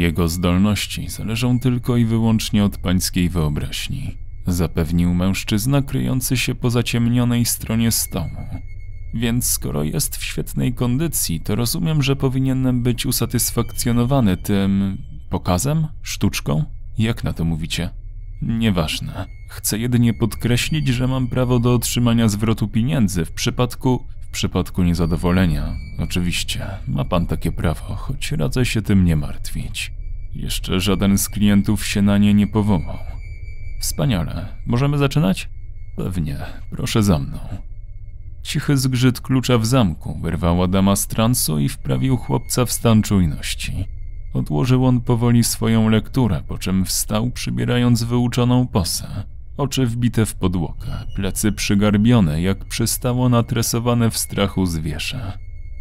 Jego zdolności zależą tylko i wyłącznie od pańskiej wyobraźni, zapewnił mężczyzna kryjący się po zaciemnionej stronie stołu. Więc skoro jest w świetnej kondycji, to rozumiem, że powinienem być usatysfakcjonowany tym pokazem, sztuczką? Jak na to mówicie? Nieważne. Chcę jedynie podkreślić, że mam prawo do otrzymania zwrotu pieniędzy w przypadku przypadku niezadowolenia. Oczywiście, ma pan takie prawo, choć radzę się tym nie martwić. Jeszcze żaden z klientów się na nie nie powołał. Wspaniale. Możemy zaczynać? Pewnie. Proszę za mną. Cichy zgrzyt klucza w zamku wyrwał Adama z transu i wprawił chłopca w stan czujności. Odłożył on powoli swoją lekturę, po czym wstał, przybierając wyuczoną posę. Oczy wbite w podłogę, plecy przygarbione, jak przystało natresowane w strachu zwierzę.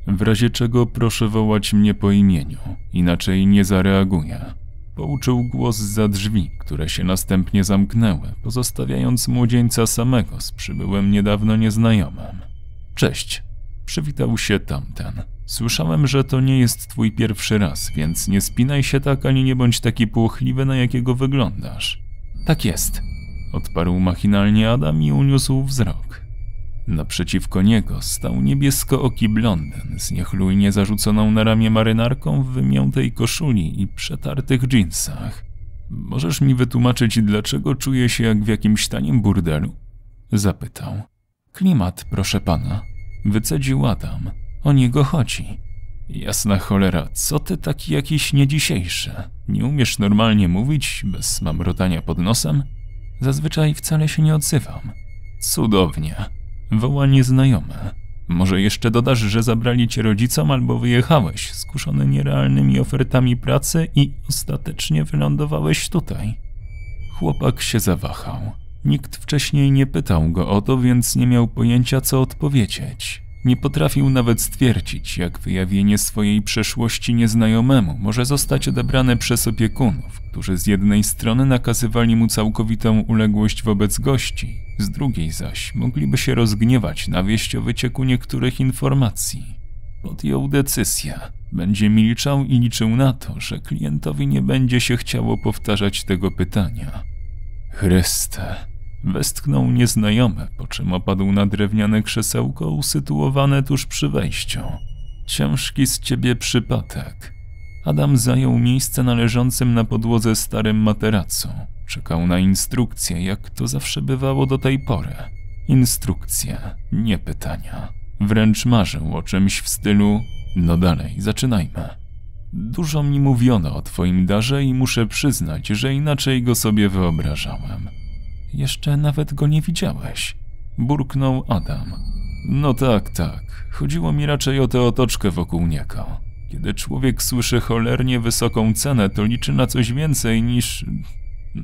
W razie czego proszę wołać mnie po imieniu, inaczej nie zareaguję. Pouczył głos za drzwi, które się następnie zamknęły, pozostawiając młodzieńca samego z przybyłym niedawno nieznajomym. Cześć, przywitał się tamten. Słyszałem, że to nie jest twój pierwszy raz, więc nie spinaj się tak ani nie bądź taki płochliwy, na jakiego wyglądasz. Tak jest, odparł machinalnie Adam i uniósł wzrok. Naprzeciwko niego stał niebieskooki blondyn z niechlujnie zarzuconą na ramię marynarką w wymiętej koszuli i przetartych dżinsach. Możesz mi wytłumaczyć, dlaczego czuję się jak w jakimś tanim burdelu? Zapytał. Klimat, proszę pana. Wycedził Adam. O niego chodzi. Jasna cholera, co ty taki jakiś niedzisiejszy? Nie umiesz normalnie mówić, bez mamrotania pod nosem? Zazwyczaj wcale się nie odzywam. Cudownie. Woła nieznajome. Może jeszcze dodasz, że zabrali cię rodzicom albo wyjechałeś, skuszony nierealnymi ofertami pracy i ostatecznie wylądowałeś tutaj. Chłopak się zawahał. Nikt wcześniej nie pytał go o to, więc nie miał pojęcia, co odpowiedzieć. Nie potrafił nawet stwierdzić, jak wyjawienie swojej przeszłości nieznajomemu może zostać odebrane przez opiekunów, którzy z jednej strony nakazywali mu całkowitą uległość wobec gości, z drugiej zaś mogliby się rozgniewać na wieść o wycieku niektórych informacji. Podjął decyzję. Będzie milczał i liczył na to, że klientowi nie będzie się chciało powtarzać tego pytania. Chryste, Westchnął nieznajomy, po czym opadł na drewniane krzesełko usytuowane tuż przy wejściu. Ciężki z ciebie przypadek. Adam zajął miejsce należącym na podłodze starym materacu. Czekał na instrukcje, jak to zawsze bywało do tej pory. Instrukcje, nie pytania. Wręcz marzył o czymś w stylu: No dalej, zaczynajmy. Dużo mi mówiono o twoim darze i muszę przyznać, że inaczej go sobie wyobrażałem. Jeszcze nawet go nie widziałeś. Burknął Adam. No tak, tak. Chodziło mi raczej o tę otoczkę wokół niego. Kiedy człowiek słyszy cholernie wysoką cenę, to liczy na coś więcej niż...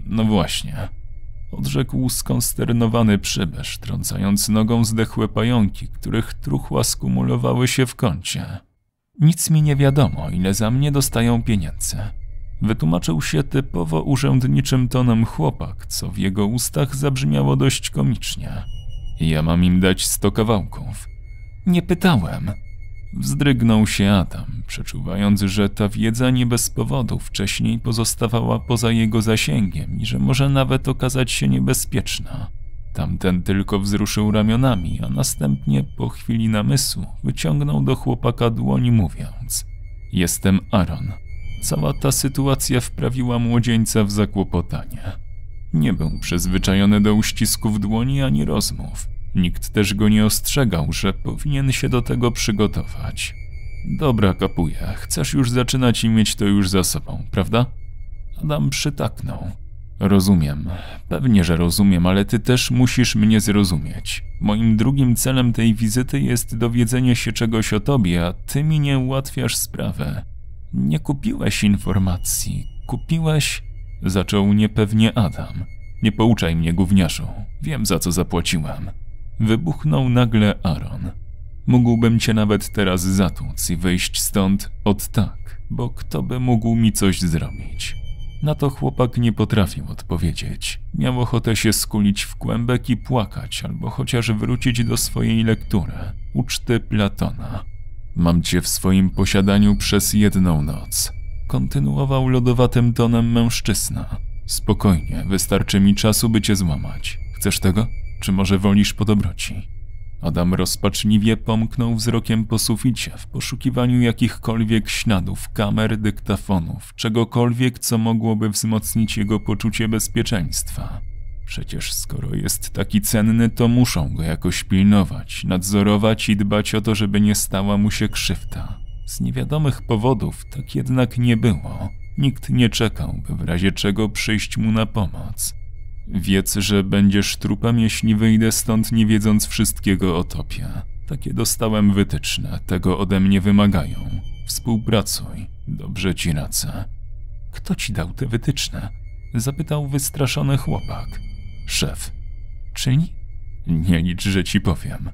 No właśnie. Odrzekł skonsternowany przybysz, trącając nogą zdechłe pająki, których truchła skumulowały się w kącie. Nic mi nie wiadomo, ile za mnie dostają pieniędzy. Wytłumaczył się typowo urzędniczym tonem chłopak, co w jego ustach zabrzmiało dość komicznie. Ja mam im dać sto kawałków. Nie pytałem. Wzdrygnął się Adam, przeczuwając, że ta wiedza nie bez powodu wcześniej pozostawała poza jego zasięgiem i że może nawet okazać się niebezpieczna. Tamten tylko wzruszył ramionami, a następnie po chwili namysłu wyciągnął do chłopaka dłoń mówiąc: Jestem Aaron. Cała ta sytuacja wprawiła młodzieńca w zakłopotanie. Nie był przyzwyczajony do uścisków dłoni ani rozmów. Nikt też go nie ostrzegał, że powinien się do tego przygotować. Dobra, kapuja, chcesz już zaczynać i mieć to już za sobą, prawda? Adam przytaknął. Rozumiem, pewnie, że rozumiem, ale ty też musisz mnie zrozumieć. Moim drugim celem tej wizyty jest dowiedzenie się czegoś o tobie, a ty mi nie ułatwiasz sprawę. Nie kupiłeś informacji, kupiłeś. Zaczął niepewnie Adam. Nie pouczaj mnie, gówniarzu. Wiem za co zapłaciłem. Wybuchnął nagle Aaron. Mógłbym cię nawet teraz zatłuc i wyjść stąd od tak, bo kto by mógł mi coś zrobić? Na to chłopak nie potrafił odpowiedzieć. Miał ochotę się skulić w kłębek i płakać, albo chociaż wrócić do swojej lektury, uczty Platona. Mam cię w swoim posiadaniu przez jedną noc. Kontynuował lodowatym tonem mężczyzna. Spokojnie, wystarczy mi czasu, by cię złamać. Chcesz tego? Czy może wolisz po dobroci? Adam rozpaczliwie pomknął wzrokiem po suficie w poszukiwaniu jakichkolwiek śladów, kamer, dyktafonów, czegokolwiek, co mogłoby wzmocnić jego poczucie bezpieczeństwa. Przecież skoro jest taki cenny, to muszą go jakoś pilnować, nadzorować i dbać o to, żeby nie stała mu się krzywda. Z niewiadomych powodów tak jednak nie było. Nikt nie czekał, by w razie czego przyjść mu na pomoc. Wiedz, że będziesz trupem, jeśli wyjdę stąd nie wiedząc wszystkiego o topie. Takie dostałem wytyczne, tego ode mnie wymagają. Współpracuj, dobrze ci radzę. Kto ci dał te wytyczne? Zapytał wystraszony chłopak. Szef. Czyli? Nie licz, że ci powiem.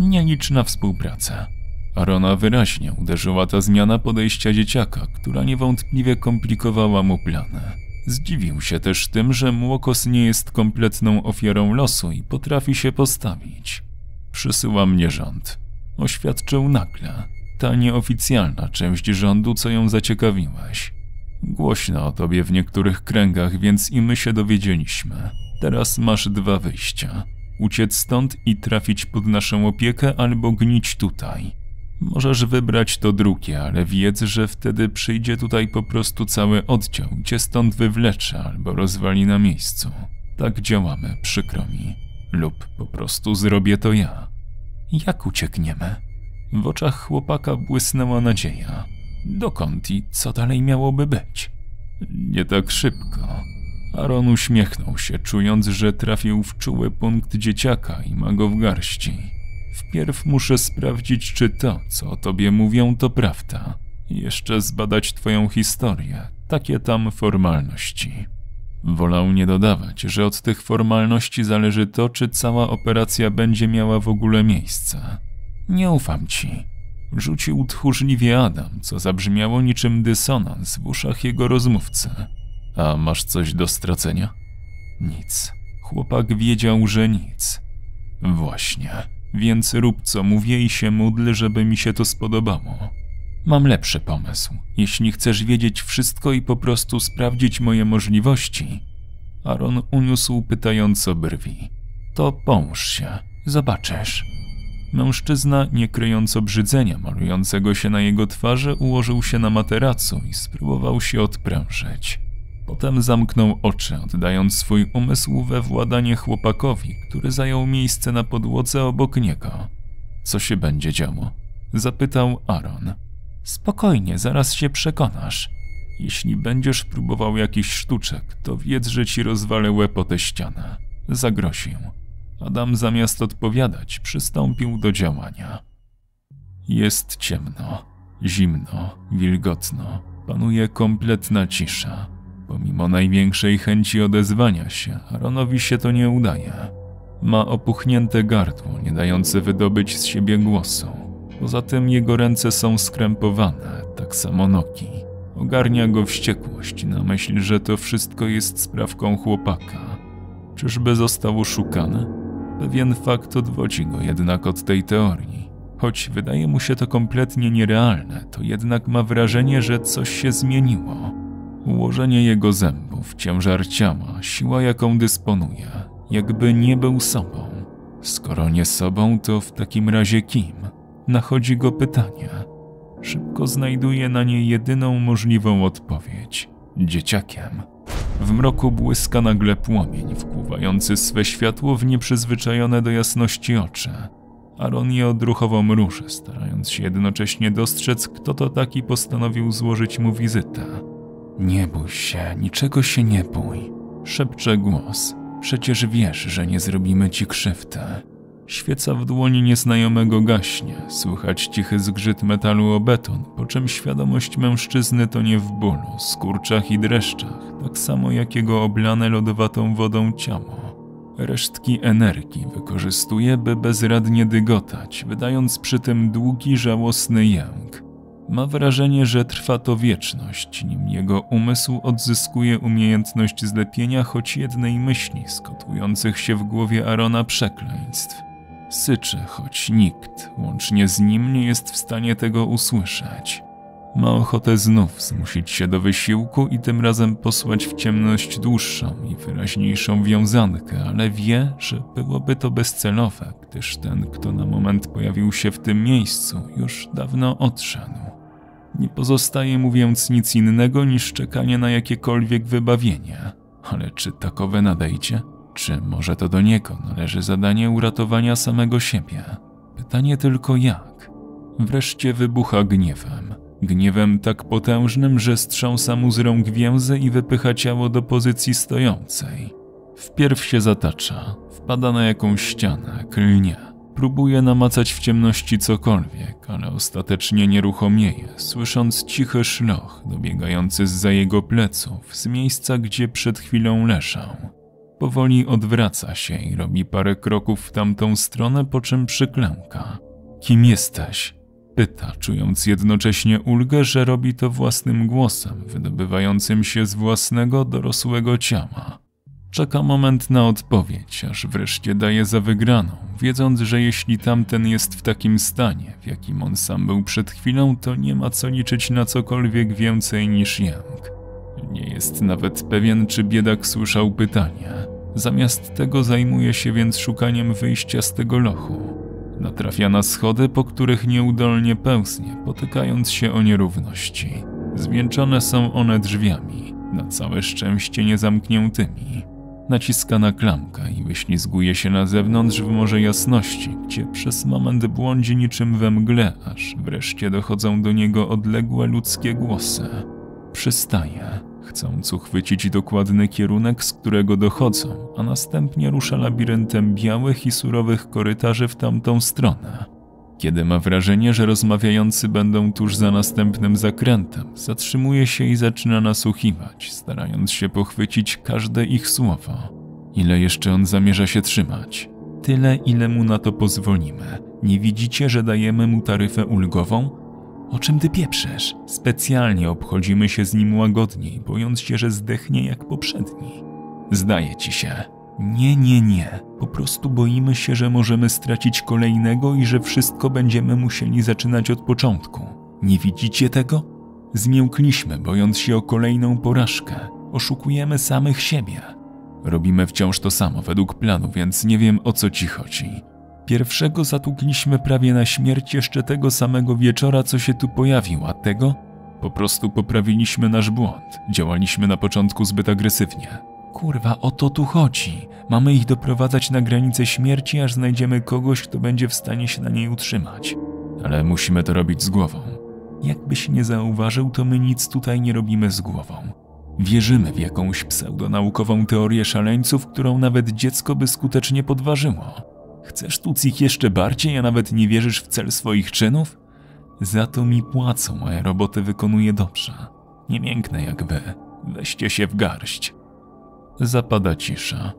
Nie licz na współpracę. Arona wyraźnie uderzyła ta zmiana podejścia dzieciaka, która niewątpliwie komplikowała mu plany. Zdziwił się też tym, że Młokos nie jest kompletną ofiarą losu i potrafi się postawić. Przysyła mnie rząd. Oświadczył nagle. Ta nieoficjalna część rządu, co ją zaciekawiłeś. Głośno o tobie w niektórych kręgach, więc i my się dowiedzieliśmy. Teraz masz dwa wyjścia. Uciec stąd i trafić pod naszą opiekę, albo gnić tutaj. Możesz wybrać to drugie, ale wiedz, że wtedy przyjdzie tutaj po prostu cały oddział cię stąd wywlecze albo rozwali na miejscu. Tak działamy, przykro mi. Lub po prostu zrobię to ja. Jak uciekniemy? W oczach chłopaka błysnęła nadzieja. Dokąd i co dalej miałoby być? Nie tak szybko. Aaron uśmiechnął się, czując, że trafił w czuły punkt dzieciaka i ma go w garści. Wpierw muszę sprawdzić, czy to, co o tobie mówią, to prawda. Jeszcze zbadać twoją historię, takie tam formalności. Wolał nie dodawać, że od tych formalności zależy to, czy cała operacja będzie miała w ogóle miejsce. Nie ufam ci. Rzucił tchórzliwie Adam, co zabrzmiało niczym dysonans w uszach jego rozmówcy. A masz coś do stracenia? Nic. Chłopak wiedział, że nic. Właśnie. Więc rób co mówię i się módl, żeby mi się to spodobało. Mam lepszy pomysł. Jeśli chcesz wiedzieć wszystko i po prostu sprawdzić moje możliwości. Aaron uniósł pytająco brwi. To połóż się, zobaczysz. Mężczyzna, nie kryjąc obrzydzenia malującego się na jego twarzy, ułożył się na materacu i spróbował się odprężyć. Potem zamknął oczy, oddając swój umysł we władanie chłopakowi, który zajął miejsce na podłodze obok niego. Co się będzie działo? Zapytał Aaron. Spokojnie, zaraz się przekonasz. Jeśli będziesz próbował jakiś sztuczek, to wiedz, że ci rozwalę łeb o tę ścianę. Zagrosił. Adam zamiast odpowiadać, przystąpił do działania. Jest ciemno, zimno, wilgotno. Panuje kompletna cisza. Pomimo największej chęci odezwania się, Aaronowi się to nie udaje. Ma opuchnięte gardło, nie dające wydobyć z siebie głosu. Poza tym jego ręce są skrępowane, tak samo nogi. Ogarnia go wściekłość na myśl, że to wszystko jest sprawką chłopaka. Czyżby został oszukany? Pewien fakt odwodzi go jednak od tej teorii. Choć wydaje mu się to kompletnie nierealne, to jednak ma wrażenie, że coś się zmieniło. Ułożenie jego zębów, ciężar ciała, siła jaką dysponuje, jakby nie był sobą. Skoro nie sobą, to w takim razie kim? Nachodzi go pytanie. Szybko znajduje na nie jedyną możliwą odpowiedź dzieciakiem. W mroku błyska nagle płomień, wpływający swe światło w nieprzyzwyczajone do jasności oczy. Aaron je odruchowo mruży, starając się jednocześnie dostrzec, kto to taki postanowił złożyć mu wizytę. Nie bój się, niczego się nie bój, szepcze głos. Przecież wiesz, że nie zrobimy ci krzywdy. Świeca w dłoni nieznajomego gaśnie, słychać cichy zgrzyt metalu o beton, po czym świadomość mężczyzny tonie w bólu, skurczach i dreszczach, tak samo jak jego oblane lodowatą wodą ciało. Resztki energii wykorzystuje, by bezradnie dygotać, wydając przy tym długi, żałosny jęk. Ma wrażenie, że trwa to wieczność, nim jego umysł odzyskuje umiejętność zlepienia choć jednej myśli z kotłujących się w głowie Arona przekleństw. Syczy, choć nikt, łącznie z nim, nie jest w stanie tego usłyszeć. Ma ochotę znów zmusić się do wysiłku i tym razem posłać w ciemność dłuższą i wyraźniejszą wiązankę, ale wie, że byłoby to bezcelowe, gdyż ten, kto na moment pojawił się w tym miejscu, już dawno odszedł. Nie pozostaje mu więc nic innego niż czekanie na jakiekolwiek wybawienie. Ale czy takowe nadejdzie? Czy może to do niego należy zadanie uratowania samego siebie? Pytanie tylko jak? Wreszcie wybucha gniewem. Gniewem tak potężnym, że strząsa mu z rąk więzy i wypycha ciało do pozycji stojącej. Wpierw się zatacza, wpada na jakąś ścianę, klnie. Próbuje namacać w ciemności cokolwiek, ale ostatecznie nieruchomieje, słysząc cichy szloch dobiegający za jego pleców, z miejsca, gdzie przed chwilą leżał. Powoli odwraca się i robi parę kroków w tamtą stronę, po czym przyklęka. Kim jesteś? Pyta, czując jednocześnie ulgę, że robi to własnym głosem, wydobywającym się z własnego dorosłego ciała. Czeka moment na odpowiedź, aż wreszcie daje za wygraną, wiedząc, że jeśli tamten jest w takim stanie, w jakim on sam był przed chwilą, to nie ma co liczyć na cokolwiek więcej niż jęk. Nie jest nawet pewien, czy biedak słyszał pytanie. Zamiast tego zajmuje się więc szukaniem wyjścia z tego lochu. Natrafia na schody, po których nieudolnie pełznie, potykając się o nierówności. Zwieńczone są one drzwiami, na całe szczęście niezamkniętymi. Naciska na klamkę i wyślizguje się na zewnątrz w morze jasności, gdzie przez moment błądzi niczym we mgle, aż wreszcie dochodzą do niego odległe ludzkie głosy. Przystaje, chcąc uchwycić dokładny kierunek, z którego dochodzą, a następnie rusza labiryntem białych i surowych korytarzy w tamtą stronę. Kiedy ma wrażenie, że rozmawiający będą tuż za następnym zakrętem, zatrzymuje się i zaczyna nasłuchiwać, starając się pochwycić każde ich słowo. Ile jeszcze on zamierza się trzymać? Tyle, ile mu na to pozwolimy. Nie widzicie, że dajemy mu taryfę ulgową? O czym ty pieprzesz? Specjalnie obchodzimy się z nim łagodniej, bojąc się, że zdechnie jak poprzedni. Zdaje ci się. Nie, nie, nie. Po prostu boimy się, że możemy stracić kolejnego i że wszystko będziemy musieli zaczynać od początku. Nie widzicie tego? Zmiękliśmy, bojąc się o kolejną porażkę. Oszukujemy samych siebie. Robimy wciąż to samo według planu, więc nie wiem o co ci chodzi. Pierwszego zatukliśmy prawie na śmierć jeszcze tego samego wieczora, co się tu pojawił, a tego po prostu poprawiliśmy nasz błąd. Działaliśmy na początku zbyt agresywnie. Kurwa, o to tu chodzi. Mamy ich doprowadzać na granicę śmierci, aż znajdziemy kogoś, kto będzie w stanie się na niej utrzymać. Ale musimy to robić z głową. Jakbyś nie zauważył, to my nic tutaj nie robimy z głową. Wierzymy w jakąś pseudonaukową teorię szaleńców, którą nawet dziecko by skutecznie podważyło. Chcesz tuc ich jeszcze bardziej, a nawet nie wierzysz w cel swoich czynów? Za to mi płacą, a ja roboty wykonuję dobrze. Nie mięknę jak wy. Weźcie się w garść. Zapada cisza.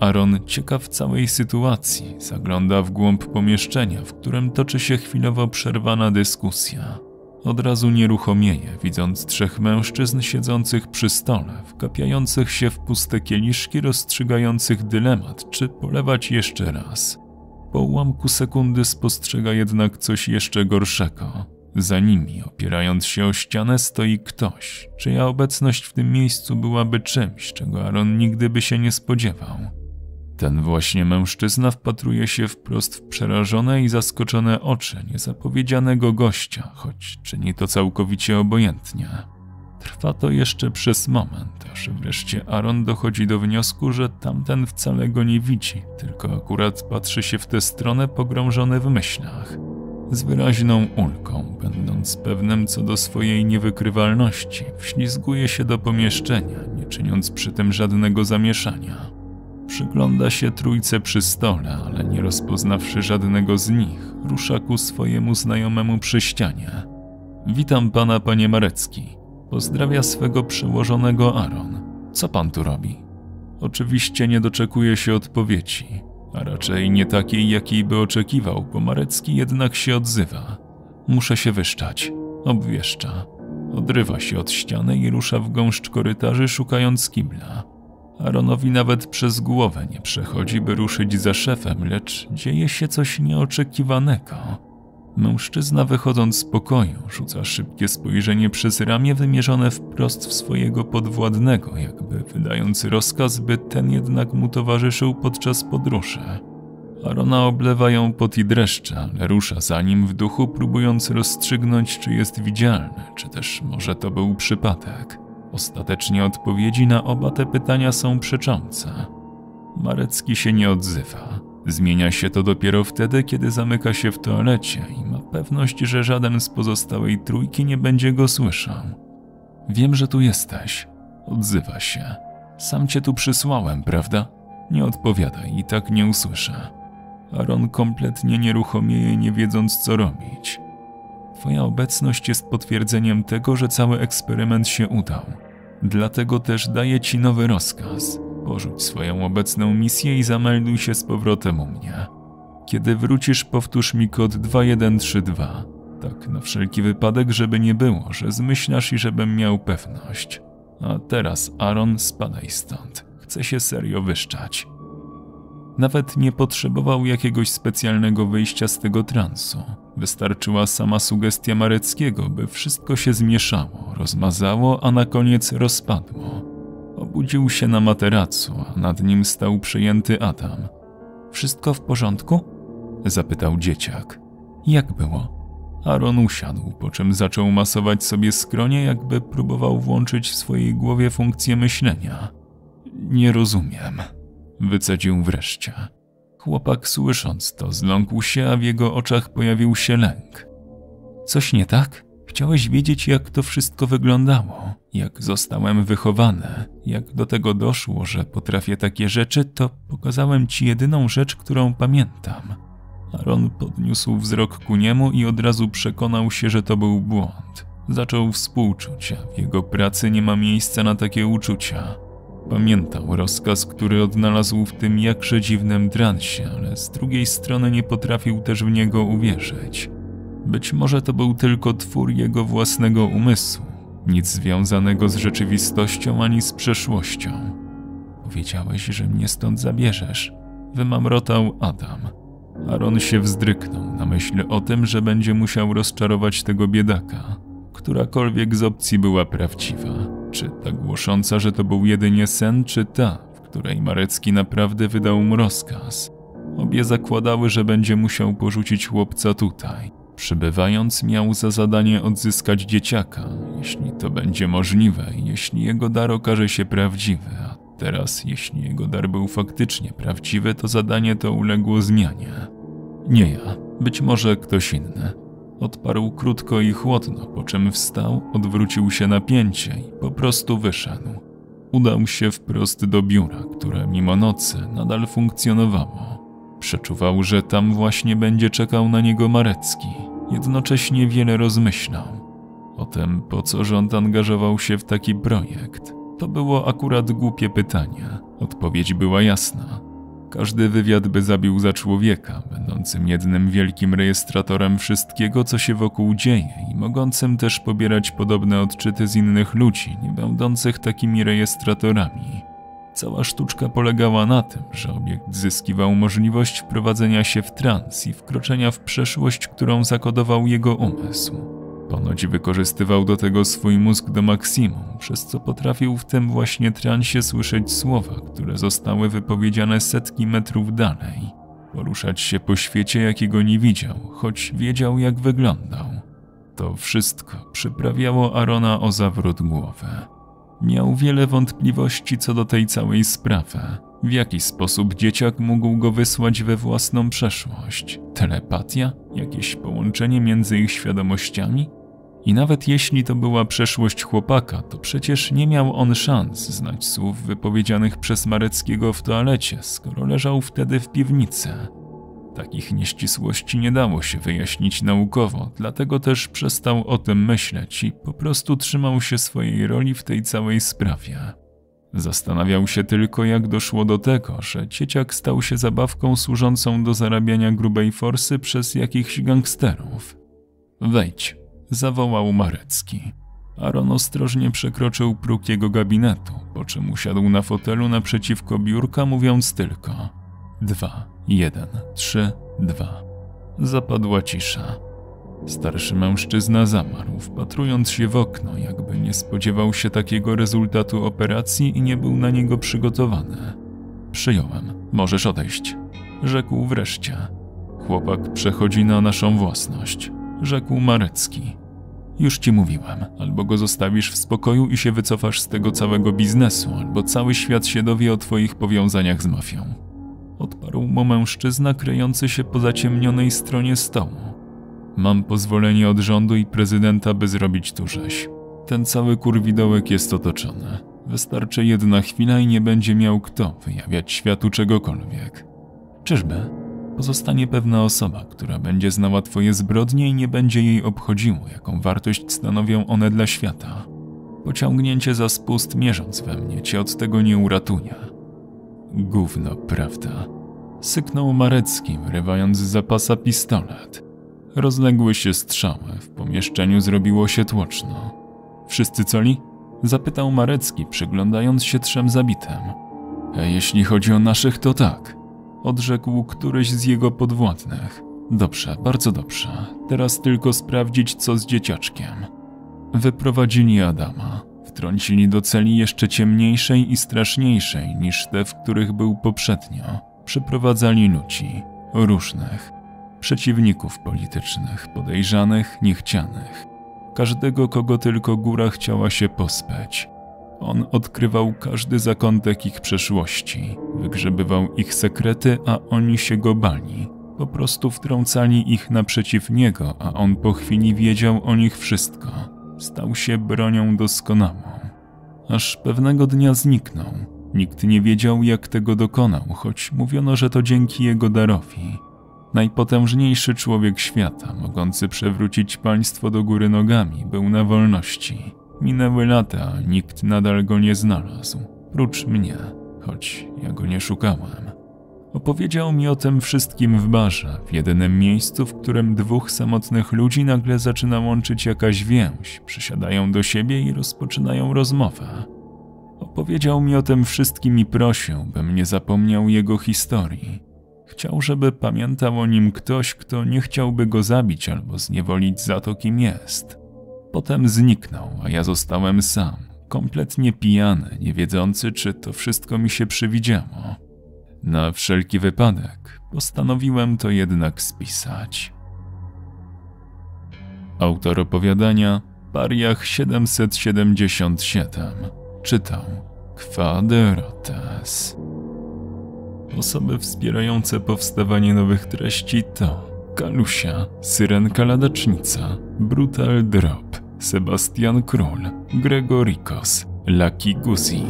Aaron, ciekaw całej sytuacji, zagląda w głąb pomieszczenia, w którym toczy się chwilowo przerwana dyskusja. Od razu nieruchomieje, widząc trzech mężczyzn siedzących przy stole, wkapiających się w puste kieliszki, rozstrzygających dylemat, czy polewać jeszcze raz. Po ułamku sekundy spostrzega jednak coś jeszcze gorszego. Za nimi, opierając się o ścianę, stoi ktoś, czyja obecność w tym miejscu byłaby czymś, czego Aaron nigdy by się nie spodziewał. Ten właśnie mężczyzna wpatruje się wprost w przerażone i zaskoczone oczy niezapowiedzianego gościa, choć czyni to całkowicie obojętnie. Trwa to jeszcze przez moment, aż wreszcie Aaron dochodzi do wniosku, że tamten wcale go nie widzi, tylko akurat patrzy się w tę stronę pogrążony w myślach. Z wyraźną ulgą, będąc pewnym co do swojej niewykrywalności, wślizguje się do pomieszczenia, nie czyniąc przy tym żadnego zamieszania. Przygląda się trójce przy stole, ale nie rozpoznawszy żadnego z nich, rusza ku swojemu znajomemu przy ścianie. Witam pana, panie Marecki. Pozdrawia swego przełożonego Aaron. Co pan tu robi? Oczywiście nie doczekuje się odpowiedzi, a raczej nie takiej, jakiej by oczekiwał, bo Marecki jednak się odzywa. Muszę się wyszczać. Obwieszcza. Odrywa się od ściany i rusza w gąszcz korytarzy, szukając kibla. Aaronowi nawet przez głowę nie przechodzi, by ruszyć za szefem, lecz dzieje się coś nieoczekiwanego. Mężczyzna wychodząc z pokoju rzuca szybkie spojrzenie przez ramię wymierzone wprost w swojego podwładnego, jakby wydając rozkaz, by ten jednak mu towarzyszył podczas podróży. Arona oblewają pot i dreszcze, ale rusza za nim w duchu, próbując rozstrzygnąć, czy jest widzialny, czy też może to był przypadek. Ostatecznie odpowiedzi na oba te pytania są przeczące. Marecki się nie odzywa. Zmienia się to dopiero wtedy, kiedy zamyka się w toalecie i ma pewność, że żaden z pozostałej trójki nie będzie go słyszał. Wiem, że tu jesteś. Odzywa się. Sam cię tu przysłałem, prawda? Nie odpowiadaj i tak nie usłyszę. Aaron kompletnie nieruchomieje, nie wiedząc co robić. Twoja obecność jest potwierdzeniem tego, że cały eksperyment się udał. Dlatego też daję ci nowy rozkaz. Porzuć swoją obecną misję i zamelduj się z powrotem u mnie. Kiedy wrócisz, powtórz mi kod 2132. Tak, na wszelki wypadek, żeby nie było, że zmyślasz i żebym miał pewność. A teraz, Aaron, spadaj stąd. Chcę się serio wyszczać. Nawet nie potrzebował jakiegoś specjalnego wyjścia z tego transu. Wystarczyła sama sugestia Mareckiego, by wszystko się zmieszało, rozmazało, a na koniec rozpadło. Obudził się na materacu, a nad nim stał przejęty Adam. Wszystko w porządku? zapytał dzieciak. Jak było? Aaron usiadł, po czym zaczął masować sobie skronie, jakby próbował włączyć w swojej głowie funkcję myślenia. Nie rozumiem, wycedził wreszcie. Chłopak słysząc to zląkł się, a w jego oczach pojawił się lęk. Coś nie tak? Chciałeś wiedzieć, jak to wszystko wyglądało, jak zostałem wychowany, jak do tego doszło, że potrafię takie rzeczy, to pokazałem ci jedyną rzecz, którą pamiętam. Aaron podniósł wzrok ku niemu i od razu przekonał się, że to był błąd. Zaczął współczuć, w jego pracy nie ma miejsca na takie uczucia. Pamiętał rozkaz, który odnalazł w tym jakże dziwnym transie, ale z drugiej strony nie potrafił też w niego uwierzyć. Być może to był tylko twór jego własnego umysłu, nic związanego z rzeczywistością ani z przeszłością. Powiedziałeś, że mnie stąd zabierzesz, wymamrotał Adam. Aaron się wzdryknął na myśl o tym, że będzie musiał rozczarować tego biedaka. Którakolwiek z opcji była prawdziwa. Czy ta głosząca, że to był jedynie sen, czy ta, w której Marecki naprawdę wydał mu rozkaz. Obie zakładały, że będzie musiał porzucić chłopca tutaj. Przybywając, miał za zadanie odzyskać dzieciaka, jeśli to będzie możliwe, jeśli jego dar okaże się prawdziwy, a teraz, jeśli jego dar był faktycznie prawdziwy, to zadanie to uległo zmianie. Nie ja, być może ktoś inny. Odparł krótko i chłodno, po czym wstał, odwrócił się na pięcie i po prostu wyszedł. Udał się wprost do biura, które mimo nocy nadal funkcjonowało. Przeczuwał, że tam właśnie będzie czekał na niego Marecki. Jednocześnie wiele rozmyślał. O tym, po co rząd angażował się w taki projekt. To było akurat głupie pytanie. Odpowiedź była jasna. Każdy wywiad by zabił za człowieka, będącym jednym wielkim rejestratorem wszystkiego, co się wokół dzieje i mogącym też pobierać podobne odczyty z innych ludzi, nie będących takimi rejestratorami. Cała sztuczka polegała na tym, że obiekt zyskiwał możliwość wprowadzenia się w trans i wkroczenia w przeszłość, którą zakodował jego umysł. Ponoć wykorzystywał do tego swój mózg do maksimum, przez co potrafił w tym właśnie transie słyszeć słowa, które zostały wypowiedziane setki metrów dalej. Poruszać się po świecie, jakiego nie widział, choć wiedział, jak wyglądał. To wszystko przyprawiało Arona o zawrót głowy. Miał wiele wątpliwości co do tej całej sprawy. W jaki sposób dzieciak mógł go wysłać we własną przeszłość? Telepatia? Jakieś połączenie między ich świadomościami? I nawet jeśli to była przeszłość chłopaka, to przecież nie miał on szans znać słów wypowiedzianych przez Mareckiego w toalecie, skoro leżał wtedy w piwnicy. Takich nieścisłości nie dało się wyjaśnić naukowo, dlatego też przestał o tym myśleć i po prostu trzymał się swojej roli w tej całej sprawie. Zastanawiał się tylko, jak doszło do tego, że dzieciak stał się zabawką służącą do zarabiania grubej forsy przez jakichś gangsterów. Wejdź, zawołał Marecki. Aaron ostrożnie przekroczył próg jego gabinetu, po czym usiadł na fotelu naprzeciwko biurka, mówiąc tylko: Dwa, jeden, trzy, dwa. Zapadła cisza. Starszy mężczyzna zamarł, wpatrując się w okno, jakby nie spodziewał się takiego rezultatu operacji i nie był na niego przygotowany. Przyjąłem, możesz odejść, rzekł wreszcie. Chłopak przechodzi na naszą własność, rzekł Marecki. Już ci mówiłem, albo go zostawisz w spokoju i się wycofasz z tego całego biznesu, albo cały świat się dowie o twoich powiązaniach z mafią. Odparł mu mężczyzna kryjący się po zaciemnionej stronie stołu. Mam pozwolenie od rządu i prezydenta, by zrobić tu rzeź. Ten cały kurwidołek jest otoczony. Wystarczy jedna chwila i nie będzie miał kto wyjawiać światu czegokolwiek. Czyżby? Pozostanie pewna osoba, która będzie znała twoje zbrodnie i nie będzie jej obchodziło, jaką wartość stanowią one dla świata. Pociągnięcie za spust mierząc we mnie cię od tego nie uratuje. Gówno, prawda? Syknął Marecki, wyrywając z zapasa pistolet. Rozległy się strzały, w pomieszczeniu zrobiło się tłoczno. Wszyscy coli? Zapytał Marecki, przyglądając się trzem zabitym. A jeśli chodzi o naszych, to tak. Odrzekł któryś z jego podwładnych. Dobrze, bardzo dobrze. Teraz tylko sprawdzić, co z dzieciaczkiem. Wyprowadzili Adama. Wtrącili do celi jeszcze ciemniejszej i straszniejszej niż te, w których był poprzednio. Przyprowadzali ludzi. Różnych. Przeciwników politycznych, podejrzanych, niechcianych. Każdego, kogo tylko góra chciała się pospeć. On odkrywał każdy zakątek ich przeszłości, wygrzebywał ich sekrety, a oni się go bali. Po prostu wtrącali ich naprzeciw niego, a on po chwili wiedział o nich wszystko. Stał się bronią doskonałą. Aż pewnego dnia zniknął. Nikt nie wiedział, jak tego dokonał, choć mówiono, że to dzięki jego darowi. Najpotężniejszy człowiek świata, mogący przewrócić państwo do góry nogami, był na wolności. Minęły lata, nikt nadal go nie znalazł, prócz mnie, choć ja go nie szukałem. Opowiedział mi o tym wszystkim w barze, w jedynym miejscu, w którym dwóch samotnych ludzi nagle zaczyna łączyć jakaś więź, przysiadają do siebie i rozpoczynają rozmowę. Opowiedział mi o tym wszystkim i prosił, bym nie zapomniał jego historii. Chciał, żeby pamiętał o nim ktoś, kto nie chciałby go zabić albo zniewolić za to, kim jest. Potem zniknął, a ja zostałem sam, kompletnie pijany, nie wiedzący, czy to wszystko mi się przywidziało. Na wszelki wypadek postanowiłem to jednak spisać. Autor opowiadania Pariach 777 czytał Quaderotes. Osoby wspierające powstawanie nowych treści to Kalusia, Syrenka Ladacznica, Brutal Drop, Sebastian Król, Gregorikos, Lucky Guzi,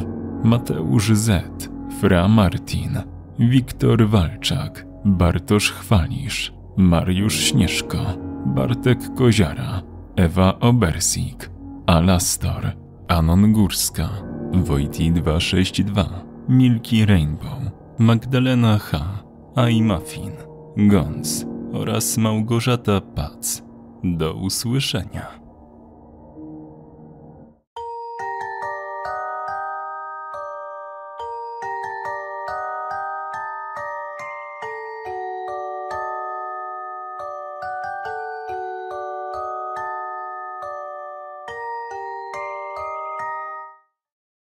Mateusz Z, Fra Martin, Wiktor Walczak, Bartosz Chwalisz, Mariusz Śnieżko, Bartek Koziara, Ewa Obersik, Alastor, Anon Górska, Wojti 262, Milki Rainbow, Magdalena H., Ai Muffin, Gons oraz Małgorzata Pac. Do usłyszenia.